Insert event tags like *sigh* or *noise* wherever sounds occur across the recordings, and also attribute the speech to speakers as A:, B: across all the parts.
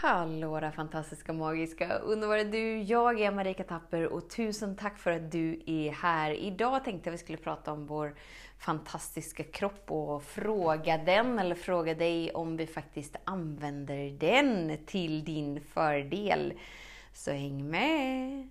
A: Hallå där fantastiska, magiska, underbara du! Jag är Marika Tapper och tusen tack för att du är här. Idag tänkte jag vi skulle prata om vår fantastiska kropp och fråga den, eller fråga dig om vi faktiskt använder den till din fördel. Så häng med!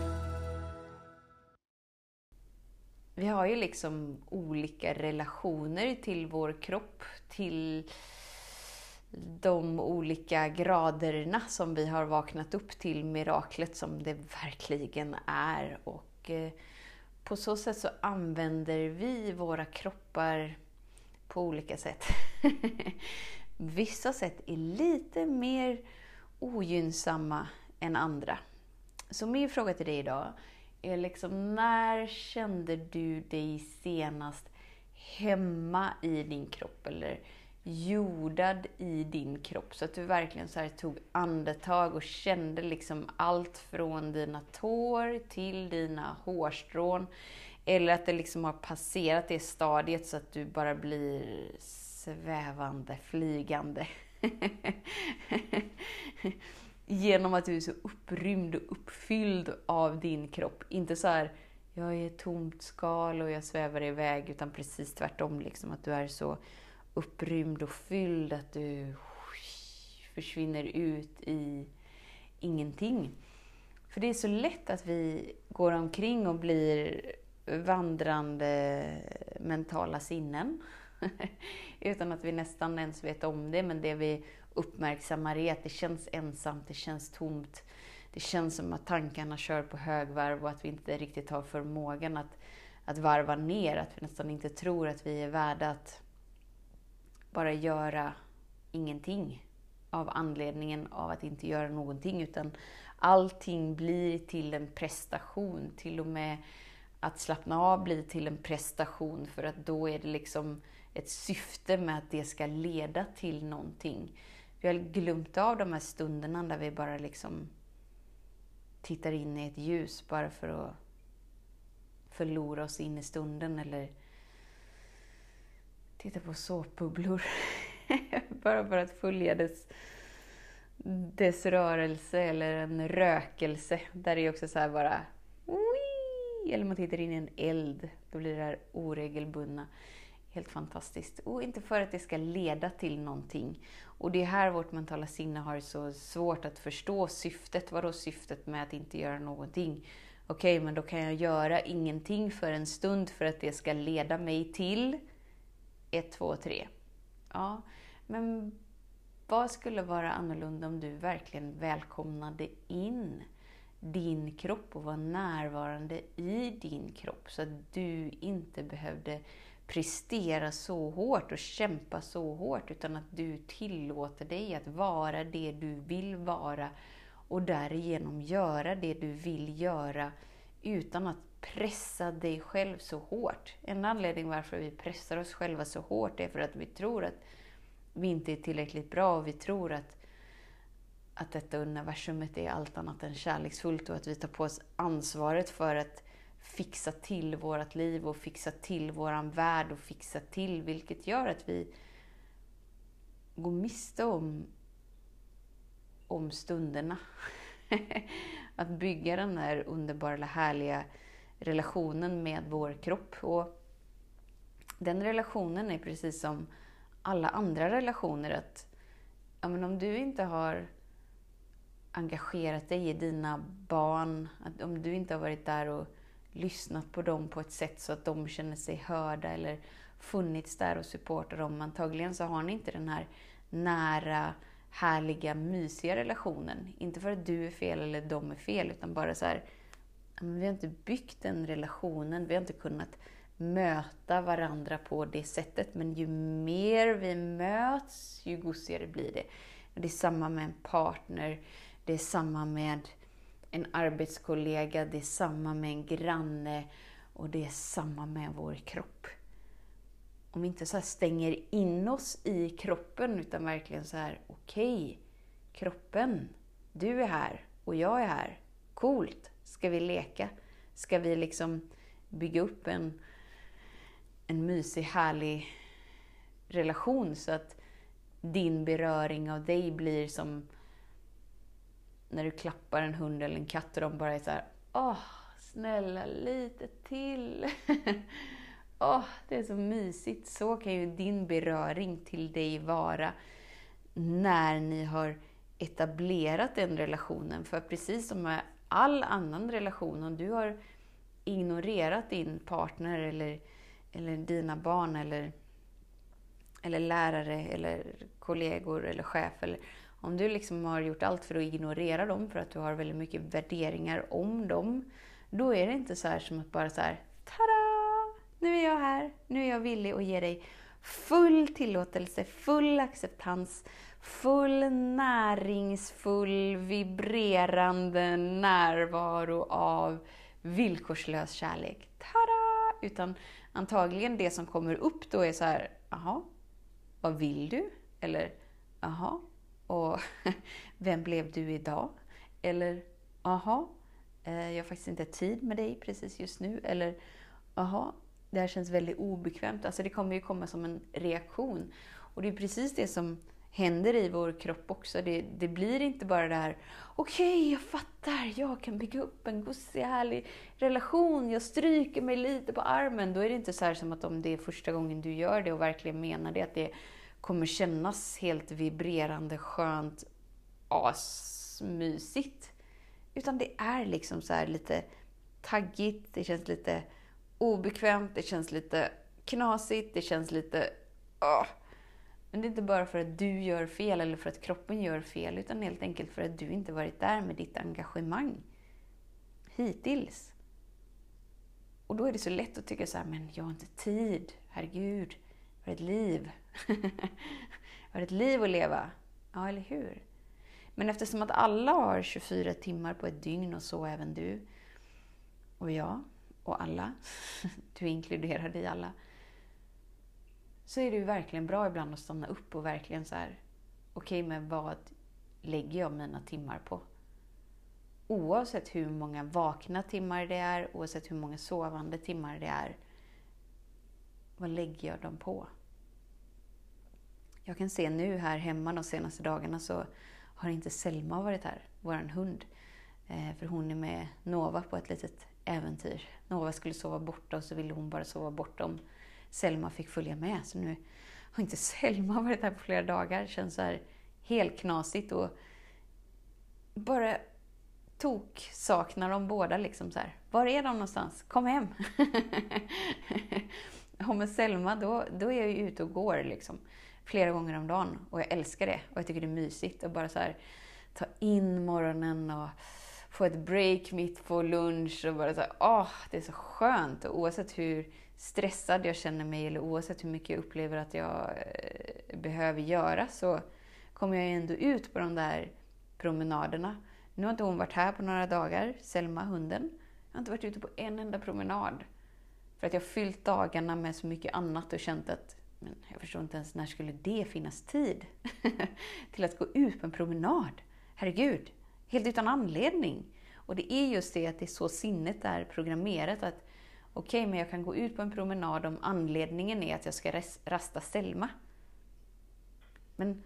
A: Vi har ju liksom olika relationer till vår kropp, till de olika graderna som vi har vaknat upp till miraklet som det verkligen är. Och eh, på så sätt så använder vi våra kroppar på olika sätt. *laughs* Vissa sätt är lite mer ogynnsamma än andra. Så min fråga till dig idag är liksom, när kände du dig senast hemma i din kropp? Eller jordad i din kropp? Så att du verkligen så tog andetag och kände liksom allt från dina tår till dina hårstrån. Eller att det liksom har passerat det stadiet så att du bara blir svävande, flygande. *laughs* genom att du är så upprymd och uppfylld av din kropp. Inte så här, jag är ett tomt skal och jag svävar iväg, utan precis tvärtom. Liksom, att du är så upprymd och fylld att du försvinner ut i ingenting. För det är så lätt att vi går omkring och blir vandrande mentala sinnen. *laughs* Utan att vi nästan ens vet om det, men det vi uppmärksammar är att det känns ensamt, det känns tomt. Det känns som att tankarna kör på högvarv och att vi inte riktigt har förmågan att, att varva ner. Att vi nästan inte tror att vi är värda att bara göra ingenting av anledningen av att inte göra någonting. Utan allting blir till en prestation. Till och med att slappna av blir till en prestation för att då är det liksom ett syfte med att det ska leda till någonting. Vi har glömt av de här stunderna där vi bara liksom tittar in i ett ljus bara för att förlora oss in i stunden eller titta på såpbubblor. *laughs* bara för att följa dess, dess rörelse eller en rökelse. Där är också så här bara... Eller man tittar in i en eld. Då blir det här oregelbundna. Helt fantastiskt. Och inte för att det ska leda till någonting. Och det är här vårt mentala sinne har så svårt att förstå syftet. Vadå syftet med att inte göra någonting? Okej, okay, men då kan jag göra ingenting för en stund för att det ska leda mig till 1, 2, 3. Ja, men vad skulle vara annorlunda om du verkligen välkomnade in din kropp och var närvarande i din kropp så att du inte behövde prestera så hårt och kämpa så hårt, utan att du tillåter dig att vara det du vill vara och därigenom göra det du vill göra utan att pressa dig själv så hårt. En anledning varför vi pressar oss själva så hårt är för att vi tror att vi inte är tillräckligt bra och vi tror att, att detta universumet är allt annat än kärleksfullt och att vi tar på oss ansvaret för att fixa till vårt liv och fixa till våran värld och fixa till, vilket gör att vi går miste om, om stunderna. *laughs* att bygga den här underbara, härliga relationen med vår kropp. Och den relationen är precis som alla andra relationer. att ja, men Om du inte har engagerat dig i dina barn, att om du inte har varit där och lyssnat på dem på ett sätt så att de känner sig hörda eller funnits där och supportat dem. Antagligen så har ni inte den här nära, härliga, mysiga relationen. Inte för att du är fel eller de är fel, utan bara så här, vi har inte byggt den relationen, vi har inte kunnat möta varandra på det sättet. Men ju mer vi möts, ju gosigare blir det. Det är samma med en partner, det är samma med en arbetskollega, det är samma med en granne och det är samma med vår kropp. Om vi inte så stänger in oss i kroppen utan verkligen så här, okej, okay, kroppen, du är här och jag är här. Coolt! Ska vi leka? Ska vi liksom bygga upp en, en mysig, härlig relation så att din beröring av dig blir som när du klappar en hund eller en katt och de bara är så här, åh, snälla lite till. *laughs* åh, det är så mysigt. Så kan ju din beröring till dig vara när ni har etablerat den relationen. För precis som med all annan relation, om du har ignorerat din partner eller, eller dina barn eller, eller lärare eller kollegor eller chef. Eller, om du liksom har gjort allt för att ignorera dem för att du har väldigt mycket värderingar om dem. Då är det inte så som att bara så här, tada! Nu är jag här, nu är jag villig att ge dig full tillåtelse, full acceptans, full näringsfull, vibrerande närvaro av villkorslös kärlek. Tada! Utan antagligen det som kommer upp då är så här, jaha, vad vill du? Eller, jaha, och *laughs* vem blev du idag? Eller, jaha, eh, jag har faktiskt inte tid med dig precis just nu. Eller, jaha, det här känns väldigt obekvämt. Alltså det kommer ju komma som en reaktion. Och det är precis det som händer i vår kropp också. Det, det blir inte bara det här, okej, okay, jag fattar, jag kan bygga upp en gosig, härlig relation, jag stryker mig lite på armen. Då är det inte så som att om det är första gången du gör det och verkligen menar det, att det kommer kännas helt vibrerande, skönt, asmysigt. Utan det är liksom så lite taggigt, det känns lite obekvämt, det känns lite knasigt, det känns lite... Oh. Men det är inte bara för att du gör fel eller för att kroppen gör fel, utan helt enkelt för att du inte varit där med ditt engagemang hittills. Och då är det så lätt att tycka så här, men jag har inte tid, herregud, jag har ett liv. *laughs* jag har ett liv att leva. Ja, eller hur? Men eftersom att alla har 24 timmar på ett dygn och så även du och jag och alla, *laughs* du är inkluderad i alla, så är det ju verkligen bra ibland att stanna upp och verkligen så här, okej, okay, men vad lägger jag mina timmar på? Oavsett hur många vakna timmar det är, oavsett hur många sovande timmar det är, vad lägger jag dem på? Jag kan se nu här hemma de senaste dagarna så har inte Selma varit här, vår hund. Eh, för hon är med Nova på ett litet äventyr. Nova skulle sova borta och så ville hon bara sova borta om Selma fick följa med. Så nu har inte *laughs* Selma varit här på flera dagar. Det känns så här helt knasigt och bara tok saknar de båda. Liksom så här. Var är de någonstans? Kom hem! *laughs* *laughs* och med Selma, då, då är jag ju ute och går liksom, flera gånger om dagen. Och jag älskar det. Och jag tycker det är mysigt att bara så här, ta in morgonen och få ett break mitt på lunch och bara så här, åh, det är så skönt. Och oavsett hur stressad jag känner mig eller oavsett hur mycket jag upplever att jag eh, behöver göra så kommer jag ändå ut på de där promenaderna. Nu har inte hon varit här på några dagar, Selma, hunden. Jag har inte varit ute på en enda promenad. För att jag har fyllt dagarna med så mycket annat och känt att men jag förstår inte ens när skulle det finnas tid *laughs* till att gå ut på en promenad? Herregud, helt utan anledning. Och det är just det att det är så sinnet är programmerat att okej, okay, men jag kan gå ut på en promenad om anledningen är att jag ska rasta Selma. Men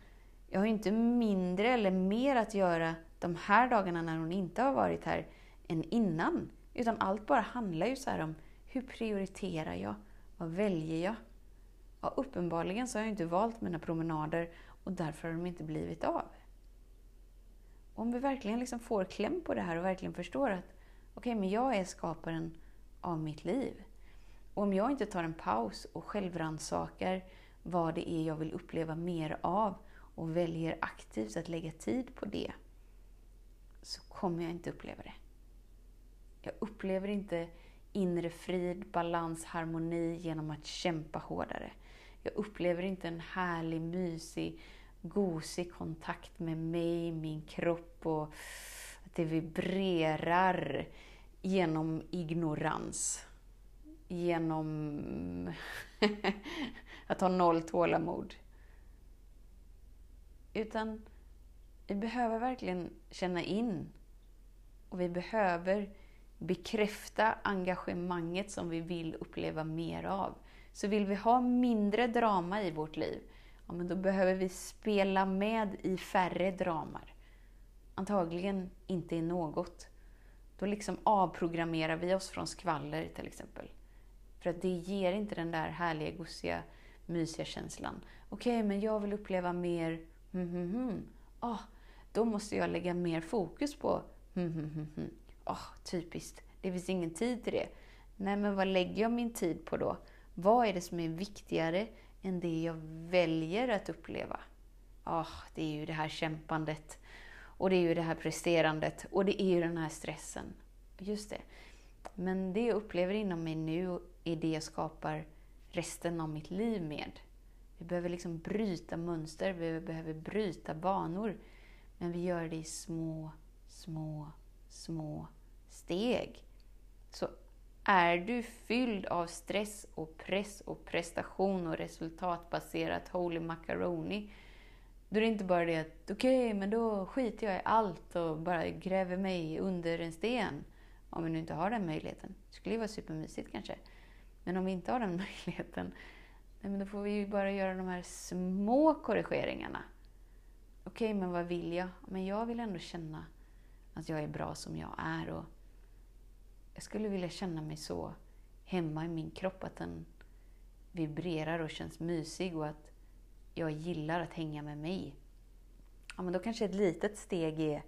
A: jag har ju inte mindre eller mer att göra de här dagarna när hon inte har varit här än innan. Utan allt bara handlar ju så om hur prioriterar jag? Vad väljer jag? Ja, uppenbarligen så har jag inte valt mina promenader och därför har de inte blivit av. Om vi verkligen liksom får kläm på det här och verkligen förstår att okej, okay, men jag är skaparen av mitt liv. Och om jag inte tar en paus och självransakar vad det är jag vill uppleva mer av och väljer aktivt att lägga tid på det, så kommer jag inte uppleva det. Jag upplever inte inre frid, balans, harmoni genom att kämpa hårdare. Jag upplever inte en härlig, mysig, gosig kontakt med mig, min kropp och att det vibrerar genom ignorans. Genom *laughs* att ha noll tålamod. Utan vi behöver verkligen känna in och vi behöver bekräfta engagemanget som vi vill uppleva mer av. Så vill vi ha mindre drama i vårt liv, ja, men då behöver vi spela med i färre dramar. Antagligen inte i något. Då liksom avprogrammerar vi oss från skvaller till exempel. För att det ger inte den där härliga, gosiga, mysiga känslan. Okej, okay, men jag vill uppleva mer mm, mm, mm. Ah, då måste jag lägga mer fokus på mm, mm, mm, mm. Oh, typiskt, det finns ingen tid till det. Nej, men vad lägger jag min tid på då? Vad är det som är viktigare än det jag väljer att uppleva? Oh, det är ju det här kämpandet. Och det är ju det här presterandet. Och det är ju den här stressen. Just det. Men det jag upplever inom mig nu är det jag skapar resten av mitt liv med. Vi behöver liksom bryta mönster, vi behöver bryta banor. Men vi gör det i små, små, små steg. Så är du fylld av stress och press och prestation och resultatbaserat holy macaroni, då är det inte bara det att okej, okay, men då skiter jag i allt och bara gräver mig under en sten. Om vi nu inte har den möjligheten. Det skulle ju vara supermysigt kanske. Men om vi inte har den *laughs* möjligheten, nej, men då får vi ju bara göra de här små korrigeringarna. Okej, okay, men vad vill jag? Men jag vill ändå känna att jag är bra som jag är. Och jag skulle vilja känna mig så hemma i min kropp, att den vibrerar och känns mysig och att jag gillar att hänga med mig. Ja, men då kanske ett litet steg är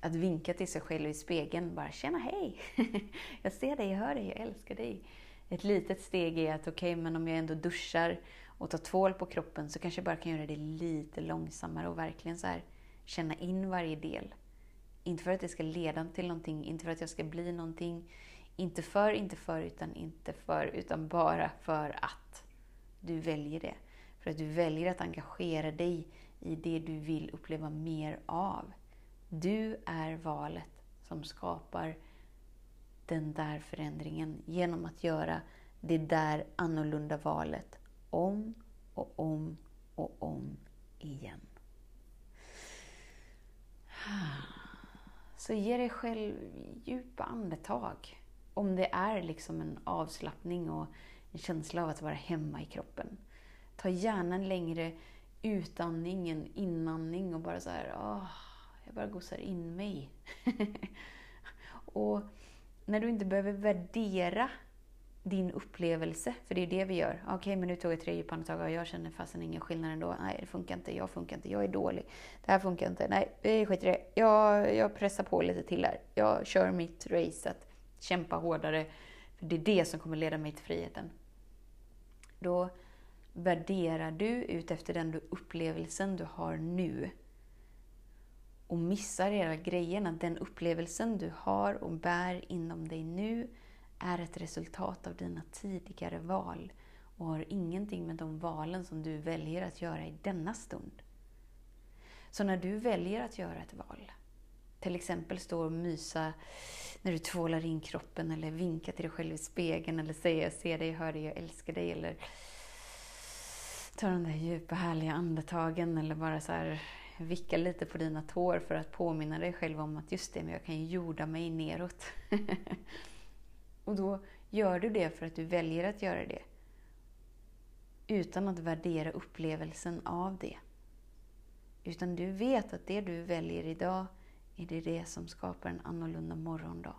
A: att vinka till sig själv i spegeln. Bara ”Tjena, hej! *laughs* jag ser dig, jag hör dig, jag älskar dig”. Ett litet steg är att okej, okay, men om jag ändå duschar och tar tvål på kroppen så kanske jag bara kan göra det lite långsammare och verkligen så här, känna in varje del. Inte för att det ska leda till någonting, inte för att jag ska bli någonting. Inte för, inte för, utan inte för, utan bara för att du väljer det. För att du väljer att engagera dig i det du vill uppleva mer av. Du är valet som skapar den där förändringen genom att göra det där annorlunda valet om och om och om igen. Ah. Så ge dig själv djupa andetag. Om det är liksom en avslappning och en känsla av att vara hemma i kroppen. Ta gärna en längre utandning, en inandning och bara så här, åh, jag bara gosar in mig. *laughs* och när du inte behöver värdera din upplevelse, för det är det vi gör. Okej, okay, men nu tog jag tre djupa andetag och jag känner fasen ingen skillnad ändå. Nej, det funkar inte, jag funkar inte, jag är dålig. Det här funkar inte, nej, vi skiter i det. Jag, jag pressar på lite till här. Jag kör mitt race, att kämpa hårdare. För det är det som kommer leda mig till friheten. Då värderar du utefter den upplevelsen du har nu och missar hela grejen att den upplevelsen du har och bär inom dig nu är ett resultat av dina tidigare val och har ingenting med de valen som du väljer att göra i denna stund. Så när du väljer att göra ett val, till exempel stå och mysa när du tvålar in kroppen eller vinka till dig själv i spegeln eller säga jag ser dig, jag hör dig, jag älskar dig eller ta de där djupa härliga andetagen eller bara så här vicka lite på dina tår för att påminna dig själv om att just det, men jag kan ju jorda mig neråt. *laughs* och då gör du det för att du väljer att göra det. Utan att värdera upplevelsen av det. Utan du vet att det du väljer idag är det, det som skapar en annorlunda morgondag.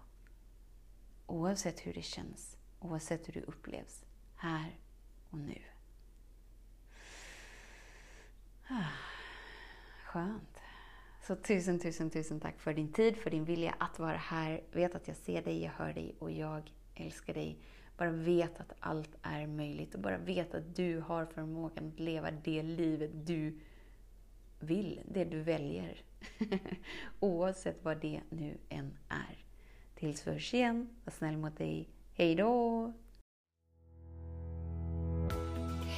A: Oavsett hur det känns, oavsett hur det upplevs, här och nu. Ah, skönt. Så tusen, tusen, tusen tack för din tid, för din vilja att vara här. Vet att jag ser dig, jag hör dig och jag älskar dig. Bara vet att allt är möjligt och bara vet att du har förmågan att leva det livet du vill, det du väljer. *laughs* Oavsett vad det nu än är. Tills vi hörs igen, var snäll mot dig. Hejdå!